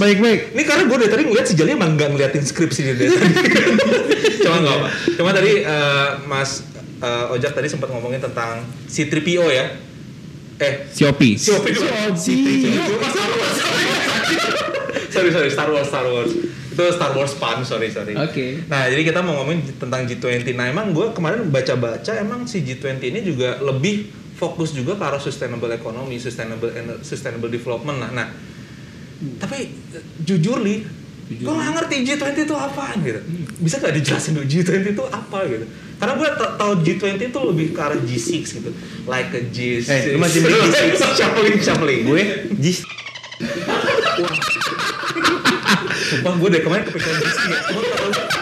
tolong baik. fokus. Baik, baik. Ini karena gue dari tadi ngeliat si Jali emang nggak ngeliatin skrip sih dari tadi. Cuma nggak apa. Cuma tadi eh, Mas eh, Ojak tadi sempat ngomongin tentang si 3PO ya. Eh, Shopee. si Opi dulu. Si 3PO. sorry, sorry, Star Wars, Star Wars. Itu Star Wars pan, sorry, sorry. Oke. Nah, jadi kita mau ngomongin tentang G20. Nah, emang gue kemarin baca-baca emang si G20 ini juga lebih fokus juga ke arah sustainable economy, sustainable sustainable development. Nah, nah Hmm. Tapi jujur li, gue gak ngerti G20 itu apaan gitu. Hmm. Bisa gak dijelasin dulu G20 itu apa gitu? Karena gue tau G20 itu lebih ke arah G6 gitu. Like a G6. Eh, lu masih beli G6. Shuffling, shuffling. Gue G... Sumpah gue dari kemarin kepikiran G6.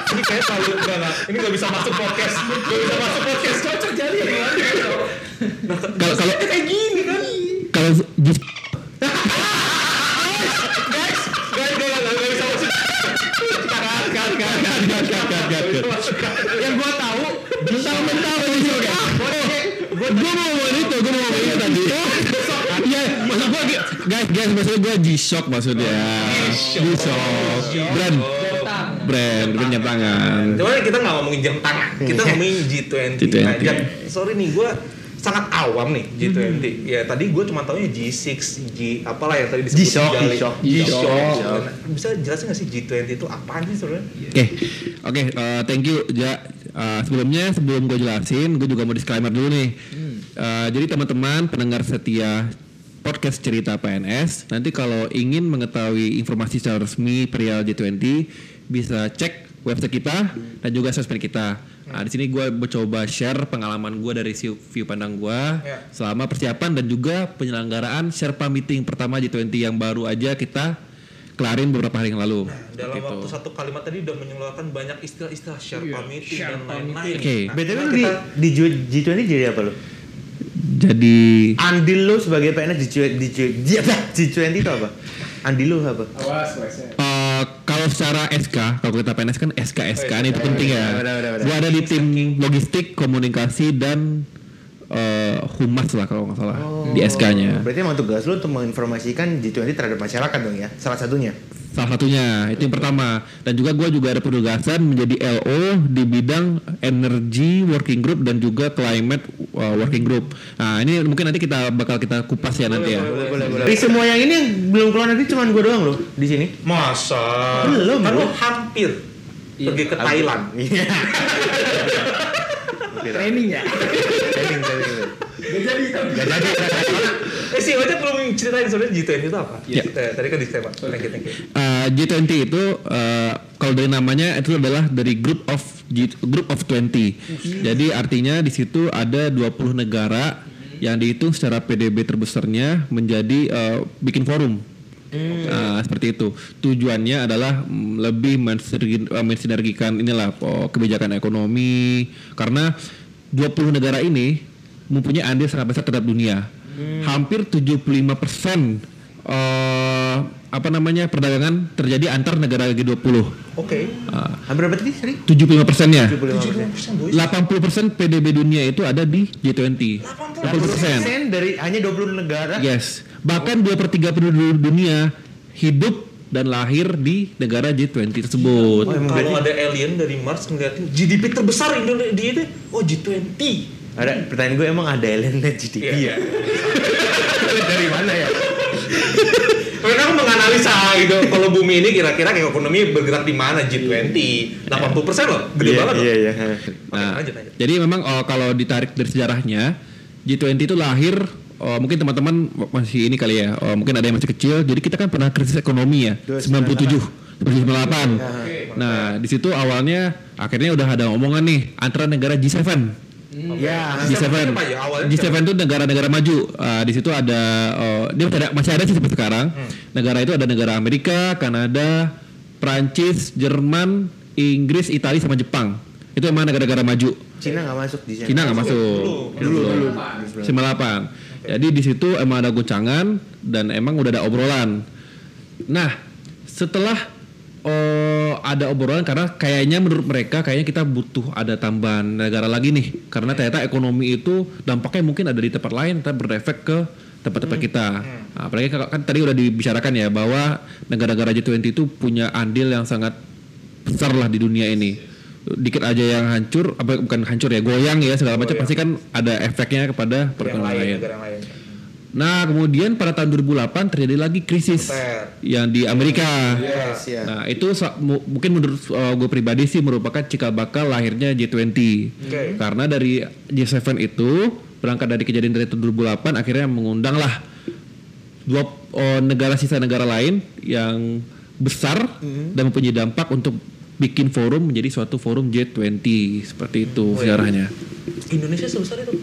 Ini kayaknya terlalu enggak lah Ini gak bisa masuk podcast. Gak bisa masuk podcast. Cocok jadi ya. Nah, kalau kalau kayak gini kan. Kalau G6 guys, guys, maksud gue G-Shock maksudnya. G-Shock. Brand, brand, brand jam tangan. Cuma kita nggak ngomongin jam tangan. Kita ngomongin G20. G20. Nah, sorry nih, gue sangat awam nih G20. Ya tadi gue cuma taunya G6, G apalah yang tadi disebut G-Shock. G-Shock. G-Shock. G-Shock. Bisa jelasin nggak sih G20 itu apaan sih sebenarnya? Oke, oke, eh, thank you Ja. Eh, sebelumnya sebelum gue jelasin, gue juga mau disclaimer dulu nih. Eh, jadi teman-teman pendengar setia podcast cerita PNS, nanti kalau ingin mengetahui informasi secara resmi perihal G20 bisa cek website kita dan juga sosmed kita. Nah, di sini gue mencoba share pengalaman gue dari view pandang gue Ya. selama persiapan dan juga penyelenggaraan Sherpa meeting pertama G20 yang baru aja kita kelarin beberapa hari yang lalu. dalam Gitu. waktu satu kalimat tadi udah mengeluarkan banyak istilah-istilah Sherpa meeting dan lain-lain. Oke. Nah, BTW lu di, di Ju- G20 jadi apa lu? Jadi Andil lu sebagai PNS di di apa? G20 itu apa? Andil lu apa? eh, kalau secara SK, kalau kita PNS kan SK SK Oh, iya. ini itu penting ya. Benar, benar, benar. Gua ada di tim logistik, komunikasi dan eh, humas lah kalau nggak salah di SK-nya. Berarti emang tugas lu untuk menginformasikan G20 terhadap masyarakat dong ya? Salah satunya. Salah satunya itu yang pertama. Dan juga gua juga ada penugasan menjadi LO di bidang energy working group dan juga climate uh, working group. Nah ini mungkin nanti kita bakal kita kupas ya nanti ya. Boleh, boleh, boleh. Dari semua yang ini yang belum keluar nanti cuma gue doang loh di sini. Masa? Belum, Kan lu hampir pergi ke Thailand. Iya. Training ya. Training, training. Gak jadi tapi. Gak jadi. Eh sih, aja belum ceritain sebenarnya G20 itu apa? Iya. Eh, tadi kan disclaimer. Thank you, thank you. Uh, G20 itu uh, kalau dari namanya itu adalah dari group of G, group of 20. Jadi artinya di situ ada 20 negara yang dihitung secara PDB terbesarnya menjadi uh, bikin forum. Nah, seperti itu. Tujuannya adalah mm, lebih mensinergi- uh, mensinergikan inilah oh, kebijakan ekonomi karena 20 negara ini mempunyai andil sangat besar terhadap dunia. Hampir 75% eh apa namanya perdagangan terjadi antar negara G20. Oke. Ah, Hampir berapa tadi? Sorry. 75 persennya. 75%. 75% boys. 80 persen PDB dunia itu ada di G20. 80 persen. Persen dari hanya 20 negara. Yes. Bahkan dua per tiga penduduk dunia hidup dan lahir di negara G20 tersebut. Oh, emang Kalau ada alien dari Mars ngeliatin GDP terbesar Indonesia di itu, oh G20. Ada pertanyaan gue emang ada alien net GDP Iya. ya? dari mana ya? Karena aku menganalisa gitu, kalau bumi ini kira-kira ekonomi bergerak di mana G20? 80% loh, gede Iya, banget loh. Iya iya. Nah, lanjut, lanjut. jadi memang oh, kalau ditarik dari sejarahnya G20 itu lahir oh, mungkin teman-teman masih ini kali ya oh, mungkin ada yang masih kecil jadi kita kan pernah krisis ekonomi ya 97 98 nah di situ awalnya akhirnya udah ada omongan nih antara negara G7 Ya. G7 G7 apa ya? Awalnya G7 itu negara-negara maju. Ah, di situ ada oh, dia masih ada, masih ada sih sampai sekarang. Negara itu ada negara Amerika Kanada Prancis Jerman Inggris Italia sama Jepang. Itu emang negara-negara maju. Cina nggak masuk di sana. Cina nggak masuk. Dulu, dulu, dulu. 98 jadi di situ emang ada goncangan dan emang udah ada obrolan. Nah setelah eh, ada obrolan karena kayaknya menurut mereka kayaknya kita butuh ada tambahan negara lagi nih karena ternyata ekonomi itu dampaknya mungkin ada di tempat lain tapi berefek ke tempat-tempat kita. Nah, apalagi kan, kan tadi udah dibicarakan ya bahwa negara-negara G20 itu punya andil yang sangat besar lah di dunia ini. Dikit aja yang hancur, apa bukan hancur ya, goyang ya segala macam pasti kan ada efeknya kepada perekonomian lain, lain. Nah, kemudian pada tahun 2008 terjadi lagi krisis Fair. yang di Amerika. Yes, ya. Nah, itu mungkin menurut uh, gue pribadi sih merupakan cikal bakal lahirnya G20. Oke. Karena dari G7 itu berangkat dari kejadian dari tahun 2008 akhirnya mengundang lah dua oh, negara sisa negara lain yang besar dan mempunyai dampak untuk bikin forum menjadi suatu forum G20 seperti itu Oh, iya. sejarahnya. Indonesia sebesar itu.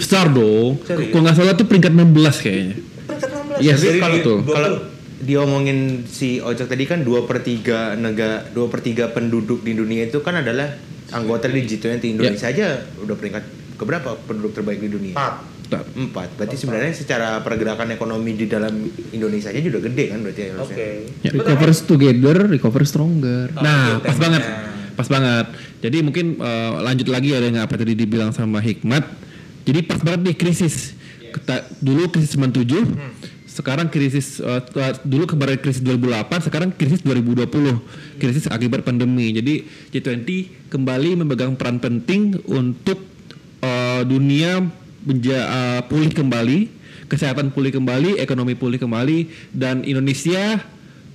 Besar dong. Kalau nggak salah tuh peringkat 16 kayaknya. Peringkat 16. Yes, Dari kalau- betul. Kalau diomongin si Ojek tadi kan dua per tiga negara dua per tiga penduduk di dunia itu kan adalah anggota di G20 Indonesia aja udah peringkat keberapa penduduk terbaik di dunia? Empat. Empat. Berarti sebenarnya secara pergerakan ekonomi di dalam Indonesia aja juga gede kan berarti ya Oke. harusnya. Ya, Recover together, recover stronger. Nah, gitu pas banget. Pas banget. Jadi mungkin eh, lanjut lagi ya dengan apa tadi dibilang sama Hikmat. Jadi pas banget nih krisis. Kita, dulu krisis 97, sekarang krisis tua- dulu kemarin krisis 2008, sekarang krisis 2020. Krisis akibat pandemi. Jadi G20 kembali memegang peran penting untuk eh, dunia menja- eh, pulih kembali, kesehatan pulih kembali, ekonomi pulih kembali dan Indonesia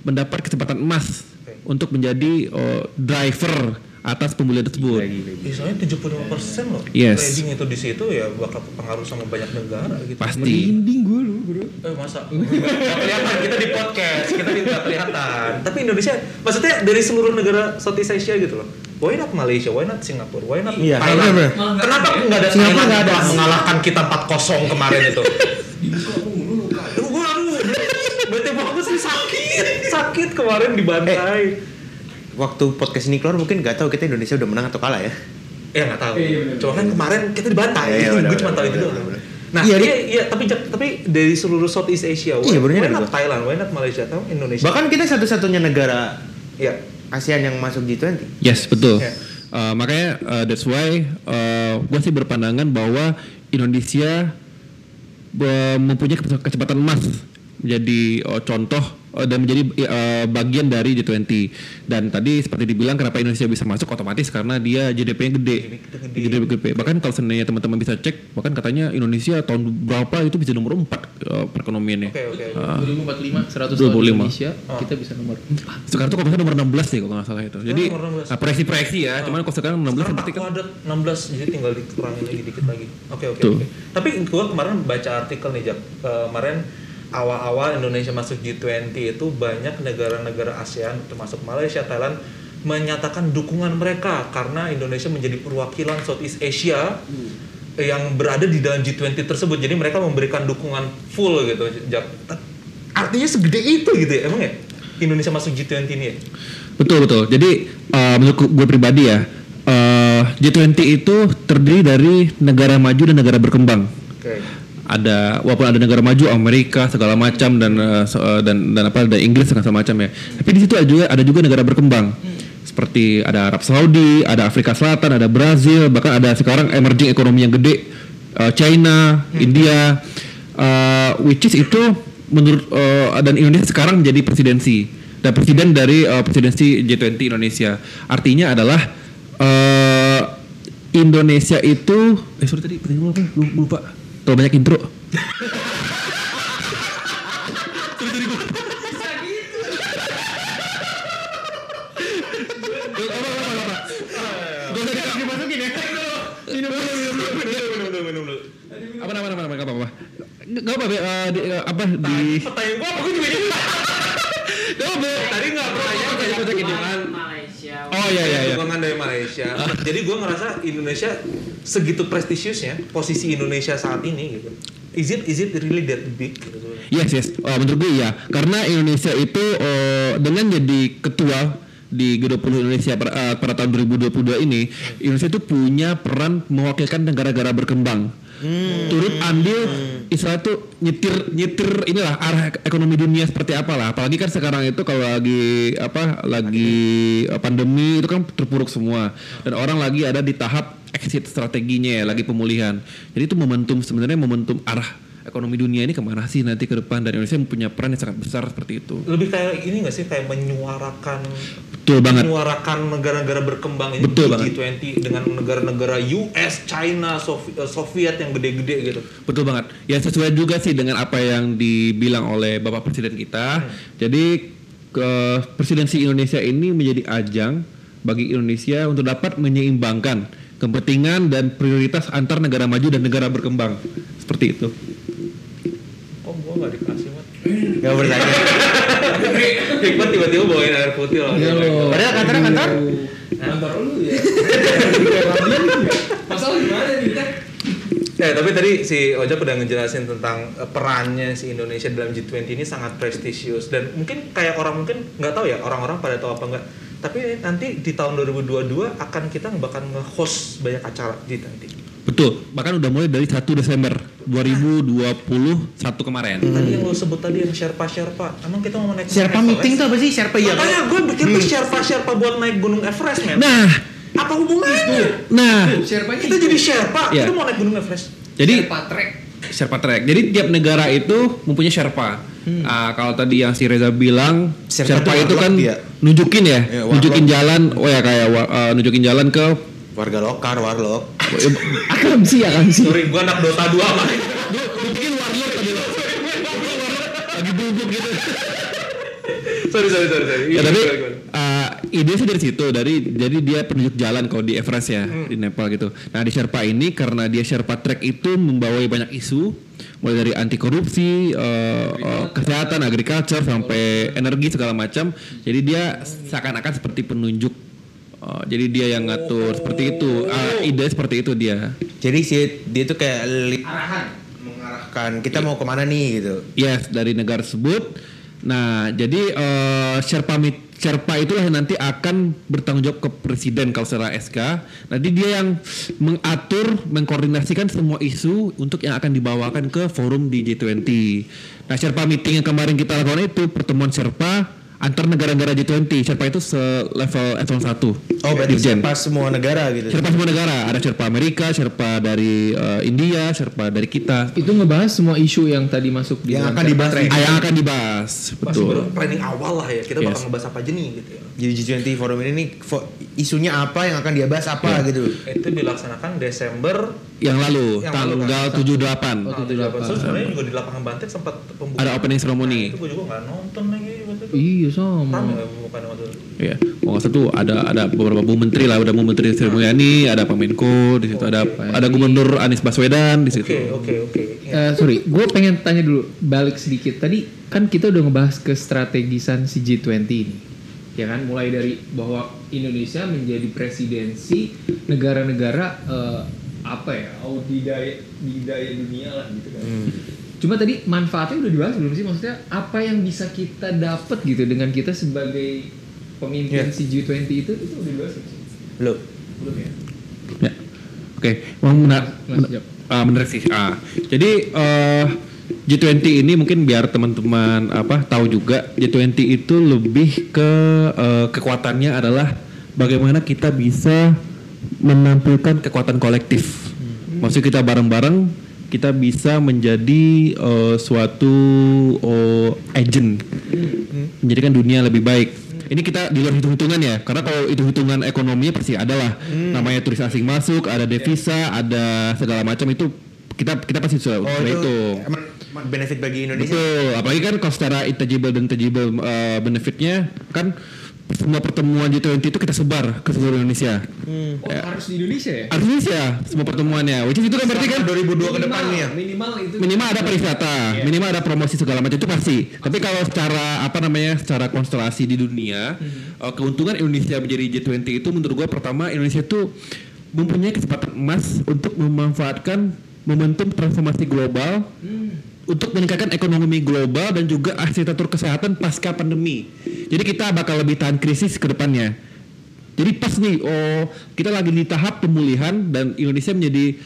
mendapat kesempatan emas untuk menjadi eh, driver atas pemulihan tersebut. Ya, soalnya 75% loh. Yes. Trading itu di situ ya bakal pengaruh sama banyak negara gitu. Pasti. Merinding gue lu, bro. Eh masa? Nggak kelihatan kita di podcast, kita tidak kelihatan. Tapi Indonesia, maksudnya dari seluruh negara Southeast Asia gitu loh. Why not Malaysia? Why not Singapura? Why not Iya, Thailand? bener, Kenapa nggak ada Singapura nggak ada. mengalahkan kita 4-0 kemarin itu? Aduh, gua aduh. Bete bagus nih sakit, sakit kemarin dibantai. Waktu podcast ini keluar mungkin nggak tahu kita Indonesia udah menang atau kalah ya. Eh nggak tahu. Cuma kan kemarin kita dibantai. Iya, iya, gue cuma tahu itu doang. Nah, Iya, iya, iya, tapi tapi dari seluruh Southeast Asia, why, Iya, benernya why dari not. Thailand, why not Malaysia, atau Indonesia? Bahkan kita satu-satunya negara Iya. ASEAN yang masuk G20. Yes, betul. Ya. Uh, makanya uh, that's why gue sih berpandangan bahwa Indonesia uh, mempunyai kece- kecepatan emas menjadi uh, contoh uh, dan menjadi uh, bagian dari G20. Dan tadi seperti dibilang kenapa Indonesia bisa masuk otomatis karena dia GDP-nya gede. GDP gede. Bahkan kalau seandainya teman-teman bisa cek, bahkan katanya Indonesia tahun berapa itu bisa nomor 4 uh, perekonomiannya. Oke, oke. Uh, 2045, 100 25. tahun Indonesia, kita bisa nomor 4. sekarang tuh kalau nomor 16 sih kalau nggak salah itu. Jadi nomor 16. nah, proyeksi-proyeksi ya, cuman kalau sekarang 16 Sekarang berarti aku kan ada 16, jadi tinggal dikurangin lagi dikit lagi. Oke, oke, Tuh. oke. Tapi gua kemarin baca artikel nih, Jak. Kemarin awal-awal Indonesia masuk G20 itu banyak negara-negara ASEAN termasuk Malaysia, Thailand menyatakan dukungan mereka karena Indonesia menjadi perwakilan Southeast Asia yang berada di dalam G20 tersebut. Jadi mereka memberikan dukungan full gitu. Artinya segede itu gitu ya, emang ya? Indonesia masuk G20 ini ya? Betul betul. Jadi uh, menurut gue pribadi ya, uh, G20 itu terdiri dari negara maju dan negara berkembang. Oke. Ada walaupun ada negara maju Amerika segala macam dan uh, so- uh, dan dan apa ada Inggris segala macam ya. Tapi di situ ada juga ada juga negara berkembang. Seperti ada Arab Saudi, ada Afrika Selatan, ada Brazil, bahkan ada sekarang emerging ekonomi yang gede uh, China, India, uh, which is itu menurut uh, dan Indonesia sekarang menjadi presidensi dan presiden dari uh, presidensi G20 Indonesia. Artinya adalah uh, Indonesia itu eh sorry tadi penting apa? Lu- Lupa. Terlalu banyak intro. Apa nama nama nama apa apa? Gak apa di, apa di Pertanyaan gua apa gua juga apa Tadi nggak pertanyaan. Oh iya iya iya. Dukungan dari Malaysia. Jadi gua ngerasa Indonesia segitu prestisiusnya posisi Indonesia saat ini gitu. Is it is it really that big? Yes yes, oh, menurut gue iya. Karena Indonesia itu eh, dengan jadi ketua di G20 Indonesia pada, eh, pada tahun 2022 ini, Indonesia itu punya peran mewakilkan negara-negara berkembang. Turut andil istilah tuh nyetir nyetir inilah arah ek- ekonomi dunia seperti apa lah apalagi kan sekarang itu kalau lagi apa lagi eh, pandemi itu kan terpuruk semua. Dan orang lagi ada di tahap exit strateginya ya lagi pemulihan. Jadi itu momentum sebenarnya momentum arah ekonomi dunia ini ke mana sih nanti ke depan dan Indonesia punya peran yang sangat besar seperti itu Lebih kayak ini nggak sih kayak menyuarakan betul banget menyuarakan negara-negara berkembang ini Betul di banget. G20 dengan negara-negara US, China, eh, Soviet yang gede-gede gitu. Betul banget. Ya sesuai juga sih dengan apa yang dibilang oleh Bapak Presiden kita. Jadi ke presidensi Indonesia ini menjadi ajang bagi Indonesia untuk dapat menyeimbangkan kepentingan dan prioritas antar negara maju dan negara berkembang. Seperti itu. Nggak dikasih mat? Gak bertanya. Hikmat tiba-tiba bawain air putih loh. Iya loh. Padahal kantor kantor. Kantor lu ya. Masalah gimana nih kita? Ya, tapi tadi si Ojak udah ngejelasin tentang eh, perannya si Indonesia dalam G20 ini sangat prestisius dan mungkin kayak orang mungkin nggak tahu ya orang-orang pada tahu apa enggak. Tapi nanti di tahun 2022 akan kita bakal nge-host banyak acara G20. Betul. Bahkan udah mulai dari 1 Desember 2021 kemarin. Tadi yang lo sebut tadi yang Sherpa-Sherpa, emang kita mau naik Sherpa meeting tuh apa sih? Sherpa iya. Makanya gue bikin tuh Sherpa-Sherpa buat naik Gunung Everest, men. Nah, Apa hubungannya? nah. Sherpa Kita jadi Sherpa, Iya. kita mau naik Gunung Everest. Jadi Patrek. Sherpa Trek. Jadi tiap negara itu mempunyai Sherpa. Ah, kalau tadi yang si Reza bilang Sherpa Sherpa, itu itu kan dia. nunjukin ya, Iya, nunjukin jalan. Oh ya kayak eh, nunjukin jalan ke Warga lokal, warlock. Akam sih, akam sih. Sorry, gue anak Dota 2 mah. bikin warlock tadi loh. Lagi bubuk gitu. sorry, sorry, sorry. sorry. Ya Iya, tapi uh, ide sih dari situ dari jadi dia penunjuk jalan kalau di Everest ya Hmm. di Nepal gitu. Nah di Sherpa ini karena dia Sherpa Trek itu membawa banyak isu mulai dari anti korupsi, uh, uh, kesehatan, agriculture sampai energi segala macam. Jadi dia seakan-akan seperti penunjuk. Uh, jadi dia yang ngatur seperti itu. Uh, ide seperti itu dia. Jadi si dia tuh kayak li- mengarahkan kita mau ke mana nih gitu. Yes, dari negara tersebut. Nah, jadi eh, Sherpa mit- Sherpa itulah yang nanti akan bertanggung jawab ke presiden kalau secara SK. Nanti dia yang mengatur, mengkoordinasikan semua isu untuk yang akan dibawakan ke forum di G20. Nah, Sherpa meeting yang kemarin kita lakukan itu pertemuan Sherpa antar negara-negara G20. Sherpa itu selevel echelon 1. Oh berarti Dirjen. Sherpa semua negara gitu. Sherpa semua negara, ada Sherpa Amerika, Sherpa dari eh, India, Sherpa dari kita. Itu ngebahas semua isu yang tadi masuk di Yang akan Sherpa dibahas. Ah, yang akan dibahas, betul. baru planning awal lah ya. Kita Yes. bakal ngebahas apa aja nih gitu ya. Jadi G20 forum ini nih isunya apa yang akan dia bahas apa gitu. Itu dilaksanakan Desember yang lalu Yang tanggal lalu kan? 78 Oh, tanggal 78. 78. Terus sebenarnya juga di lapangan Banteng sempat pembukaan. ada opening Nah, ceremony itu gue juga nggak nonton lagi itu. Iya sama. Rame ya pembukaan waktu itu. ya kalau nggak tuh ada ada beberapa bu menteri lah ada bu menteri Sri Mulyani ada Pak Menko di situ ada ada gubernur Anies Baswedan di situ Oke, oke, oke. Eh, Ya. sorry, gue pengen tanya dulu balik sedikit. Tadi kan kita udah ngebahas ke strategisan si G20 ini, ya kan? Mulai dari bahwa Indonesia menjadi presidensi negara-negara eh, apa ya, audidaya didaya dunia lah gitu kan. Cuma tadi manfaatnya udah dibahas belum sih? Maksudnya apa yang bisa kita dapat gitu dengan kita sebagai pemimpin Iya. si G20 itu itu udah dibahas belum sih? Belum. Belum ya? ya oke memang benar Mas, Jok. ah, benar sih ah jadi eh, G20 ini mungkin biar teman-teman apa tahu juga G20 itu lebih ke eh, kekuatannya adalah bagaimana kita bisa menampilkan kekuatan kolektif. Maksud kita bareng-bareng kita bisa menjadi eh, suatu oh, agent menjadikan dunia lebih baik. Ini kita di luar hitung-hitungan ya, karena kalau itu hitungan ekonominya pasti ada lah. Namanya turis asing masuk, ada devisa, ada segala macam itu kita kita pasti sudah Oh itu hitung. emang benefit bagi Indonesia. Betul, apalagi kan kalau secara intangible dan tangible uh, benefitnya kan semua pertemuan G20 itu kita sebar ke seluruh Indonesia. Oh, harus di Indonesia ya? Indonesia semua pertemuannya. Which is itu kan berarti kan 2002 ke depan nih ya. Minimal itu minimal ada pariwisata, minimal ada promosi segala macam itu pasti. Tapi kalau secara apa namanya, secara konstelasi di dunia, uh, keuntungan Indonesia menjadi G20 itu menurut gua pertama Indonesia itu mempunyai kesempatan emas untuk memanfaatkan momentum transformasi global untuk meningkatkan ekonomi global dan juga arsitektur kesehatan pasca pandemi. Jadi kita bakal lebih tahan krisis ke depannya. Jadi pas nih, oh kita lagi di tahap pemulihan dan Indonesia menjadi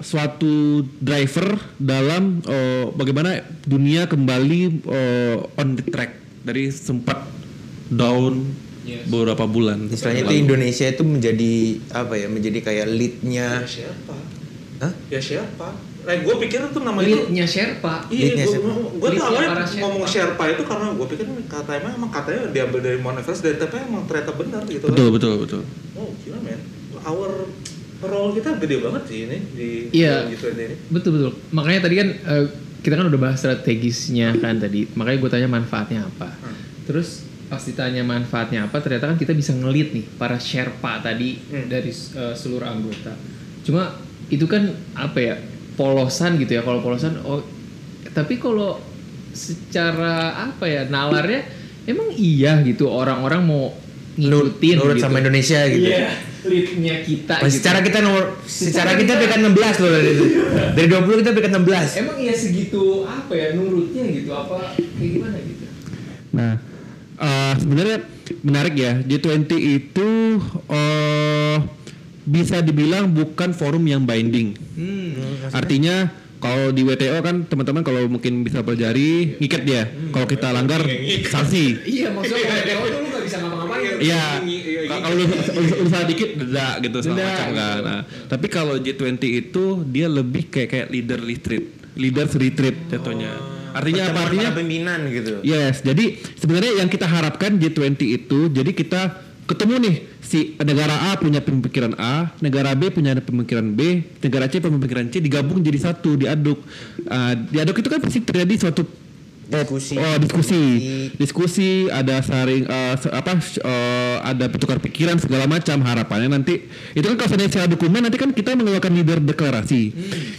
suatu driver dalam eh, bagaimana dunia kembali eh, on the track dari sempat down Yes. beberapa bulan. Istilahnya itu. Indonesia itu menjadi apa ya? Menjadi kayak leadnya. Ya siapa? Hah? Ya siapa? Eh, gue pikir itu nama itu Leadnya Sherpa. Iya, gue tuh awalnya ngomong Sherpa itu karena gue pikir kata emang emang katanya diambil dari Mount Everest dan tapi emang ternyata benar gitu Betul kan. betul betul. Oh gila men, our role kita gede banget sih ini di Iya. G20 ini. Betul betul. Makanya tadi kan eh, kita kan udah bahas strategisnya kan tadi. Makanya gue tanya manfaatnya apa. Terus pas ditanya manfaatnya apa, ternyata kan kita bisa ngelit nih para Sherpa tadi Hmm. dari eh, seluruh anggota. Cuma itu kan apa ya polosan gitu ya. Kalau polosan, oh tapi kalau secara apa ya nalarnya emang iya gitu orang-orang mau ngikutin Nurut gitu. sama Indonesia gitu. Iya, leadnya kita. Nah, gitu. secara kita nomor secara kita peringkat 16 loh dari itu. Dari 20 kita peringkat 16. Emang iya segitu apa ya nurutnya gitu apa kayak gimana gitu? Nah, eh, sebenarnya menarik ya. G20 itu eh, bisa dibilang bukan forum yang binding. Artinya kalau di WTO kan teman-teman kalau mungkin bisa pelajari ngikat dia. Kalau kita langgar sanksi. Iya maksudnya kalau tuh lu gak bisa ngapa-ngapain. Iya. Kalau lu, salah dikit denda gitu Denda, macam kan. Nah, tapi kalau G20 itu dia lebih kayak kayak leader retreat, leaders retreat jatuhnya. Artinya apa? Artinya pimpinan gitu. Yes, jadi sebenarnya yang kita harapkan G20 itu, jadi kita ketemu nih si negara A punya pemikiran A, negara B punya pemikiran B, negara C punya pemikiran C digabung jadi satu, diaduk. Ah, diaduk itu kan pasti terjadi suatu Diskusi. Oh, diskusi. Diskusi ada saring eh, se- apa eh, ada bertukar pikiran segala macam harapannya nanti itu kan kalau secara dokumen nanti kan kita mengeluarkan leader deklarasi.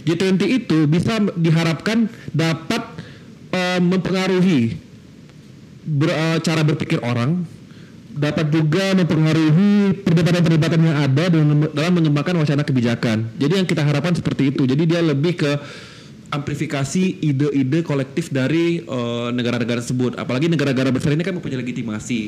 G20 itu bisa diharapkan dapat eh, mempengaruhi ber- eh, cara berpikir orang dapat juga mempengaruhi perdebatan-perdebatan yang ada dalam, mengembangkan wacana kebijakan. Jadi yang kita harapkan seperti itu. Jadi dia lebih ke amplifikasi ide-ide kolektif dari eh, negara-negara tersebut. Apalagi negara-negara besar ini kan mempunyai legitimasi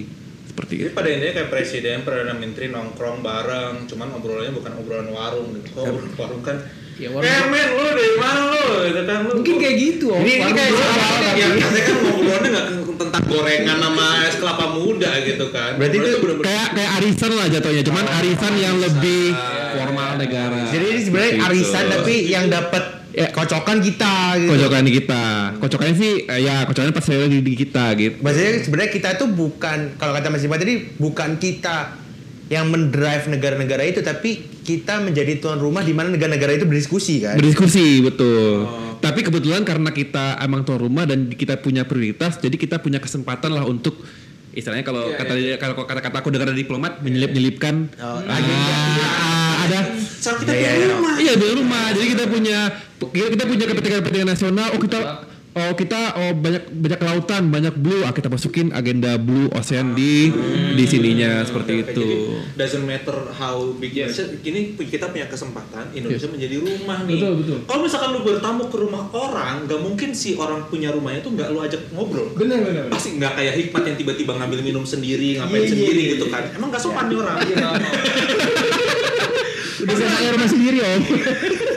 seperti Jadi itu. pada intinya kayak presiden, perdana menteri nongkrong bareng, cuman obrolannya bukan obrolan warung gitu. Oh, warung kan. Ya, warung- Eh men, lu dari mana lu? Gitu kan lu. Mungkin kayak gitu. Om. Ini, kayak soal tapi- ya katanya kan ngobrolnya nggak tentang gorengan sama es kelapa muda gitu kan. Berarti itu Kayak kayak arisan lah jatuhnya, cuman arisan yang lebih formal negara. Jadi ini sebenarnya Seperti arisan tapi yang dapat Ya. kocokan kita gitu. kocokan di kita. Kocokannya sih eh, ya kocokannya pas saya di, di kita gitu. Maksudnya sebenarnya kita itu bukan kalau kata Mas Iman tadi bukan kita yang mendrive negara-negara itu tapi kita menjadi tuan rumah di mana negara-negara itu berdiskusi kan. Berdiskusi betul. Tapi kebetulan karena kita emang tuan rumah dan kita punya prioritas, jadi kita punya kesempatan lah untuk istilahnya kalau Iya, kata kalau kata-kata aku negara diplomat menyelip-nyelipkan Oh, ah, ada Saat kita Iya, di iya. rumah. iya di rumah. Jadi kita punya kita punya kepentingan-kepentingan nasional. Oh kita oh kita oh banyak banyak lautan, banyak blue. Ah kita masukin agenda blue ocean di di sininya seperti Oke, itu. Jadi doesn't matter how big ini kita punya kesempatan Indonesia menjadi rumah nih. Betul, betul. Kalau misalkan lu bertamu ke rumah orang, nggak mungkin si orang punya rumahnya tuh nggak lu ajak ngobrol. Bener. bener. Pasti nggak kayak hikmat yang tiba-tiba ngambil minum sendiri, ngapain Iya, iya, sendiri iya, gitu iya. kan. Emang nggak sopan nih orang. Udah saya rumah sendiri om.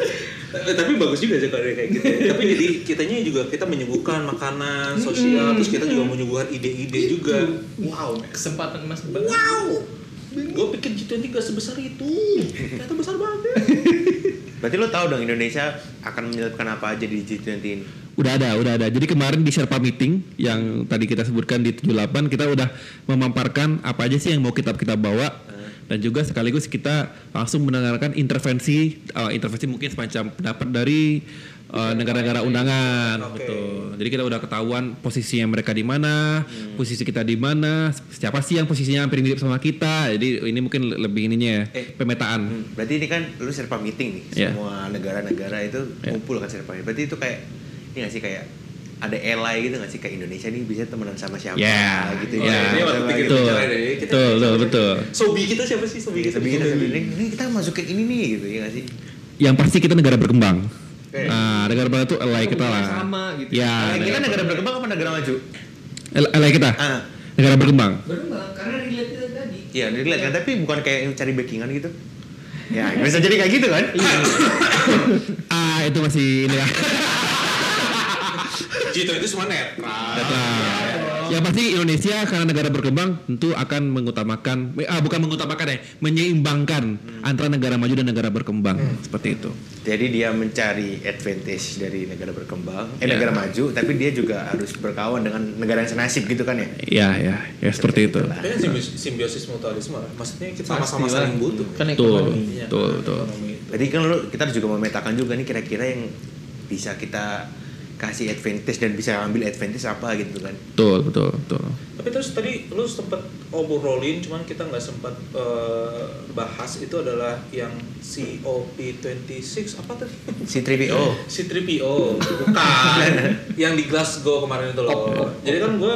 Eh, Tapi bagus juga sih kalau kayak gitu. Tapi jadi kitanya juga kita menyuguhkan makanan sosial, terus kita juga menyuguhkan ide-ide juga. Wow, man. Kesempatan mas. wow. Gue pikir G20 gak sebesar itu. Ternyata besar banget. Berarti lo tahu dong Indonesia akan menyelipkan apa aja di G20 ini. Udah ada, udah ada. Jadi kemarin di Sherpa meeting yang tadi kita sebutkan di 78 kita udah memamparkan apa aja sih yang mau kita kita bawa dan juga sekaligus kita langsung mendengarkan intervensi eh, intervensi mungkin semacam pendapat dari eh, negara-negara undangan Oke. betul. Jadi kita udah ketahuan posisinya mereka di mana, posisi kita di mana, siapa sih yang posisinya hampir mirip sama kita. Jadi ini mungkin lebih ininya ya, Eh. pemetaan. Hmm, Berarti ini kan lu serpa meeting nih. Iya. Semua negara-negara itu Iya. kumpul kan serpa. Berarti itu kayak ini gak sih kayak ada ally gitu gak sih kayak Indonesia nih bisa temenan sama siapa Ya, gitu ya. ini waktu gitu. Betul, bicara deh, kita- betul, betul, betul. Sobi kita siapa sih? Sobi kita. Tapi kita sebenarnya ini kita masukin ini nih gitu ya gak sih? Yang pasti kita negara berkembang. Oke. Nah, negara berkembang itu ally kita lah. Sama gitu. Ya, Nah, kita negara berkembang apa negara maju? ally kita. Ah, Negara berkembang. Berkembang karena relate kita tadi. iya dilihat kan tapi bukan kayak yang cari backingan gitu. Ya, bisa jadi kayak gitu kan? ah itu masih ini ya. G20 itu semua netral. Nah, yang pasti Indonesia karena negara berkembang tentu akan mengutamakan, ah bukan mengutamakan ya, menyeimbangkan antara negara maju dan negara berkembang seperti itu. Jadi dia mencari advantage dari negara berkembang, eh Ya. negara maju, tapi dia juga harus berkawan dengan negara yang senasib gitu kan ya? Ya ya ya seperti itu. Tapi kan simbiosis, simbiosis mutualisme. Maksudnya kita sama-sama saling butuh. Kan Betul ekonomi. Iya, betul betul. ekonomi. Berarti kan lu kita juga memetakan juga nih kira-kira yang bisa kita kasih advantage dan bisa ambil advantage apa gitu kan? Betul betul betul. Tapi terus tadi lu sempet obrolin, cuman kita nggak sempat eh, bahas itu adalah yang COP26 apa tadi? C3PO. C3PO bukan yang di Glasgow kemarin itu loh. Jadi kan gue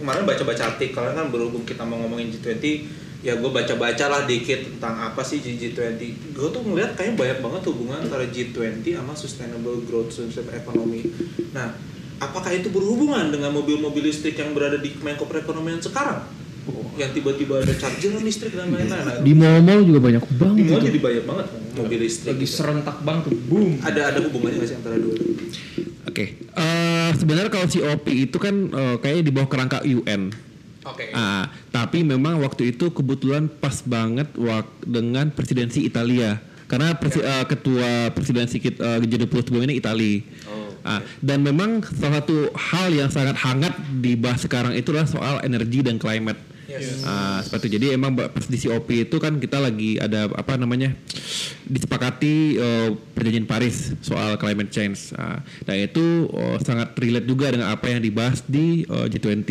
kemarin baca-baca artikel kan berhubung kita mau ngomongin G20 ya gue baca-baca lah dikit tentang apa sih G20. Gue tuh ngeliat kayaknya banyak banget hubungan antara G20 sama Sustainable Growth Sustainable Economy. Nah, apakah itu berhubungan dengan mobil-mobil listrik yang berada di Menko Perekonomian sekarang? Yang tiba-tiba ada charger listrik dan lain-lain. Nah, Di mall-mall juga banyak banget di mall jadi banyak banget mobil listrik. Lagi gitu. serentak banget tuh, boom. Ada ada hubungannya nggak sih antara dua? Oke, eh, sebenarnya kalau COP itu kan eh, kayaknya di bawah kerangka UN. Oke. Ah, tapi memang waktu itu kebetulan pas banget wak- dengan presidensi Italia. Karena presi- eh, ketua presidensi kita uh, G20 sebelum ini Itali. Ah, dan memang salah satu hal yang sangat hangat dibahas sekarang itu adalah soal energi dan climate. Yes. Ah, seperti itu. Jadi emang pas di COP itu kan kita lagi ada apa namanya disepakati eh, perjanjian Paris soal climate change. Ah, dan itu oh, sangat relate juga dengan apa yang dibahas di eh, G20.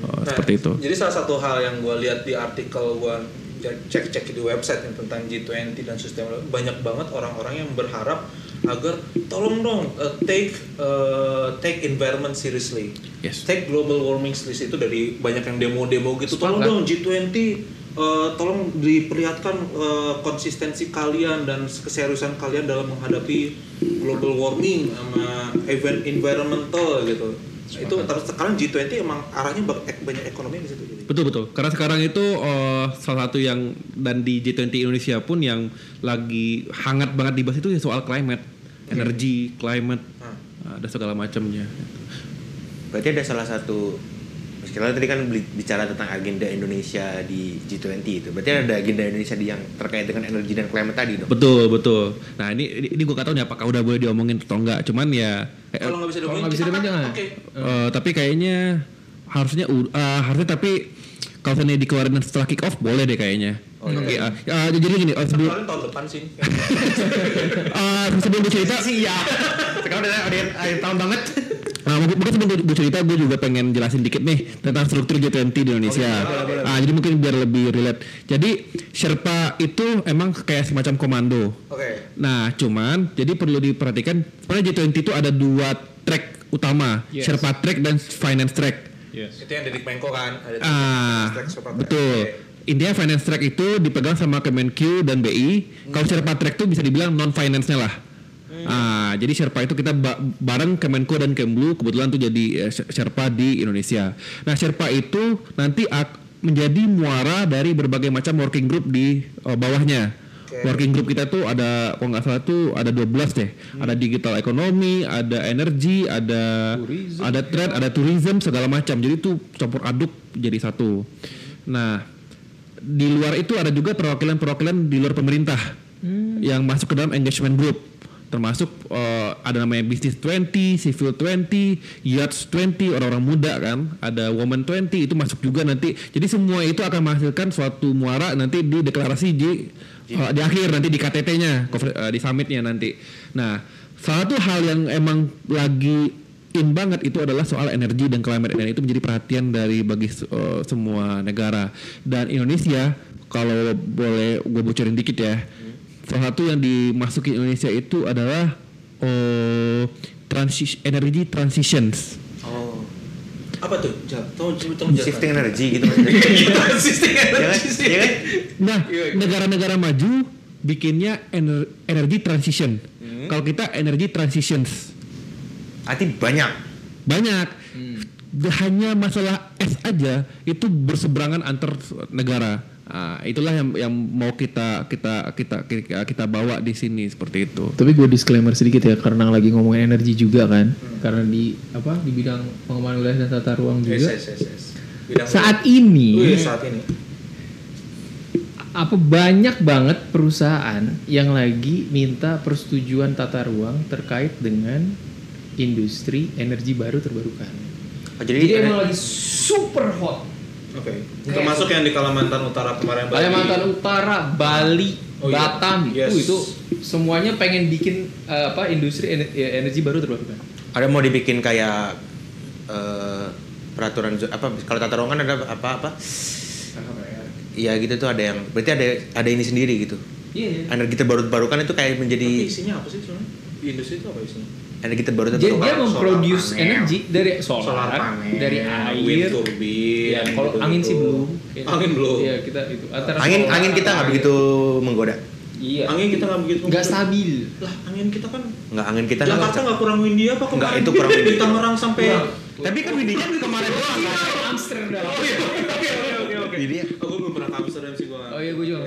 Oh, seperti itu. Jadi salah satu hal yang gue lihat di artikel gue cek-cek di website yang tentang G20 dan sustainable banyak banget orang-orang yang berharap agar tolong dong uh, take uh, take environment seriously. Yes. Take global warming seriously itu dari banyak yang demo-demo gitu. Tolong dong G20 uh, tolong diperlihatkan uh, konsistensi kalian dan keseriusan kalian dalam menghadapi global warming sama event environmental gitu. Itu terus sekarang G20 emang arahnya banyak ekonomi di situ jadi. Betul betul. Karena sekarang itu eh, salah satu yang dan di G20 Indonesia pun yang lagi hangat banget dibahas itu ya soal climate, energi, climate, ada segala macamnya. Berarti ada salah satu Meskipun tadi kan bicara tentang agenda Indonesia di G20 itu. Berarti ada agenda Indonesia di yang terkait dengan energi dan climate tadi dong. Betul betul. Nah ini ini, ini gue gak tahu nih apakah udah boleh diomongin atau enggak. Cuman ya eh, Kalau nggak bisa diomongin, nggak bisa diomongin, jangan. Oke. eh, tapi kayaknya harusnya u- eh, harusnya tapi kalau misalnya dikeluarin setelah kick off boleh deh kayaknya. Oke, eh, eh, jadi gini, eh, sebelum tahun depan sih. eh, sebelum gue cerita, Iya. Sekarang udah ada tahun banget. Nah, mungkin, mungkin sebelum gue cerita gue juga pengen jelasin dikit nih tentang struktur G20 di Indonesia. Ah, jadi mungkin biar lebih relate. Jadi Sherpa itu emang kayak semacam komando. Oke. Nah, cuman jadi perlu diperhatikan sebenarnya G20 itu ada dua track utama, Yes. Sherpa track dan finance track. Yes. Itu yang Dedik Menko kan. Ada Ah, track betul. Oke. Intinya finance track itu dipegang sama Kemenq dan BI. Kalau Sherpa track itu bisa dibilang non finance-nya lah. Ah, jadi Sherpa itu kita ba- bareng Kemenko dan Kemlu kebetulan tuh jadi eh, Sherpa di Indonesia. Nah, Sherpa itu nanti menjadi muara dari berbagai macam working group di eh, bawahnya. Oke. Working group kita tuh ada kalau nggak salah tuh ada 12 deh. Ada digital ekonomi, ada energi, ada Tourism. ada trade, ada tourism segala macam. Jadi tuh campur aduk jadi satu. Nah, di luar itu ada juga perwakilan-perwakilan di luar pemerintah yang masuk ke dalam engagement group termasuk eh, ada namanya Business 20, Civil 20, Yachts 20, orang-orang muda kan, ada Women 20 itu masuk juga nanti. Jadi semua itu akan menghasilkan suatu muara nanti di deklarasi di eh, di akhir nanti di KTT-nya, konfer- eh, di summitnya nanti. Nah, salah satu hal yang emang lagi in banget itu adalah soal energi dan climate dan itu menjadi perhatian dari bagi eh, semua negara dan Indonesia kalau boleh gue bocorin dikit ya salah satu yang dimasuki Indonesia itu adalah oh, transi energy transitions Oh. Apa tuh? Tolong. Shifting energy gitu. Shifting ya kan? energy sih. Ya kan? nah Iya, iya. negara-negara maju bikinnya ener- energy transition kalau kita energy transitions Arti banyak. banyak hanya masalah es aja itu berseberangan antar negara Nah, itulah yang yang mau kita kita kita kita, kita bawa di sini seperti itu. Tapi gue disclaimer sedikit ya karena lagi ngomongin energi juga kan. Karena di apa di bidang pengembangan wilayah dan tata ruang Yes, juga. yes, yes, yes. Bidang Saat Wih, ini saat ini. apa banyak banget perusahaan yang lagi minta persetujuan tata ruang terkait dengan industri energi baru terbarukan. Oh, jadi, Jadi emang lagi super hot. Oke. Termasuk yang di Kalimantan Utara kemarin Bali. Kalimantan Utara, Bali, Oh, iya. Batam, Yes. Uh, itu semuanya pengen bikin eh, apa industri ener- ya, energi baru terbarukan. ada mau dibikin kayak eh, peraturan apa kalau tata ruang kan ada apa apa Iya gitu tuh ada yang berarti ada ada ini sendiri gitu. Iya. iya. Energi terbarukan itu kayak Tapi menjadi isinya apa sih sebenarnya? Di industri itu apa isinya? Energi terbaru Jadi dia terbarukan. memproduce energi dari solar, Solar panel, dari wind air. turbine, Ya, kalau gitu-gitu. angin sih belum. Angin belum. Iya, kita itu antara Angin solar, angin kita nggak begitu menggoda. Iya. Angin kita nggak begitu. Nggak stabil. Lah, angin kita kan Nggak angin kita nggak Jakarta nggak kurang windy apa kemarin? Nggak, itu kurang windy. Di Tangerang sampai Kurang. Tapi kan windinya kemarin doang. kan? Amsterdam. Oh iya, oke oke oke. Jadi Oh, gue belum pernah ke Amsterdam sih gue. Oh iya, gue juga.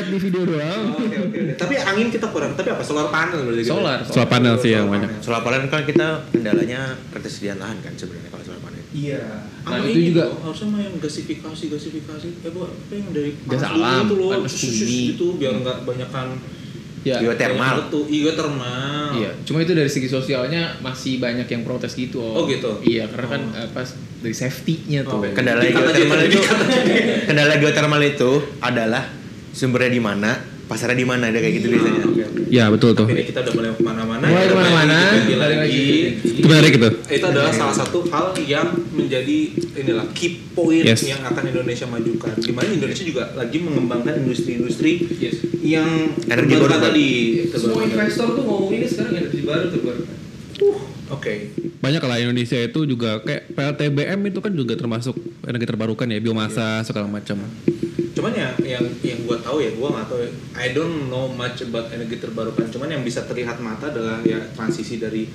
Lihat di video doang. Oh, Oke oke. oke. Tapi angin kita kurang. Tapi apa? Solar panel berarti gitu? Solar. Solar panel sih yang Solar banyak. solar panel kan kita kendalanya ketersediaan lahan kan sebenarnya kalau solar panel. Iya. Nah, Nah, itu itu juga harusnya mah yang gasifikasi gasifikasi eh bu apa yang dari Gas alam, itu loh gitu biar nggak banyakan ya. Geothermal. tuh iya termal Iya, cuma itu dari segi sosialnya masih banyak yang protes gitu. Oh, gitu? Iya, karena kan eh, pas dari safety-nya tuh. Oh. Kendala geothermal itu kendala geothermal itu adalah sumbernya di mana, pasarnya di mana ada kayak gitu biasanya. Oke. Ya betul tuh. Ini kita udah mulai ke mana-mana Mulai kita ke mana-mana, balik lagi, lagi. lagi. Itu menarik itu. itu adalah salah satu hal yang menjadi inilah key point Yes. yang akan Indonesia majukan. Di mana Indonesia juga lagi mengembangkan industri-industri Yes. yang Energi baru. tadi. Semua investor tuh ngomong ini sekarang energi baru terbarukan. Oke. Banyak lah Indonesia itu juga kayak PLTBM itu kan juga termasuk energi terbarukan ya biomasa segala macam. Cuman ya yang yang tahu ya gua nggak tahu ya. I don't know much about energi terbarukan. Cuman yang bisa terlihat mata adalah ya transisi dari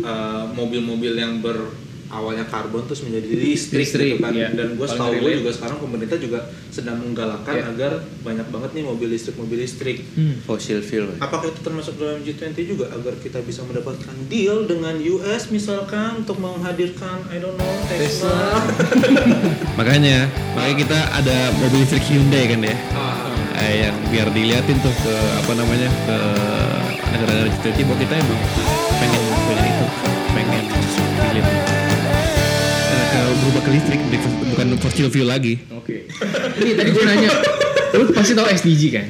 uh, mobil-mobil yang ber awalnya karbon terus menjadi listrik, Listrik, gitu kan. iya. Dan gua Paling setahu gue juga sekarang pemerintah juga sedang menggalakkan Iya. agar banyak banget nih mobil listrik mobil listrik. Fossil fuel. Apakah itu termasuk dalam G20 juga agar kita bisa mendapatkan deal dengan US misalkan untuk menghadirkan I don't know Tesla. Makanya, makanya kita ada mobil listrik Hyundai kan ya. Eh, yang biar diliatin tuh ke apa namanya ke negara-negara G20 bahwa kita emang pengen punya itu, pengen pilih eh, ke berubah ke listrik bukan fossil fuel lagi. Oke. Ini tadi gue nanya, lu pasti tahu SDG kan?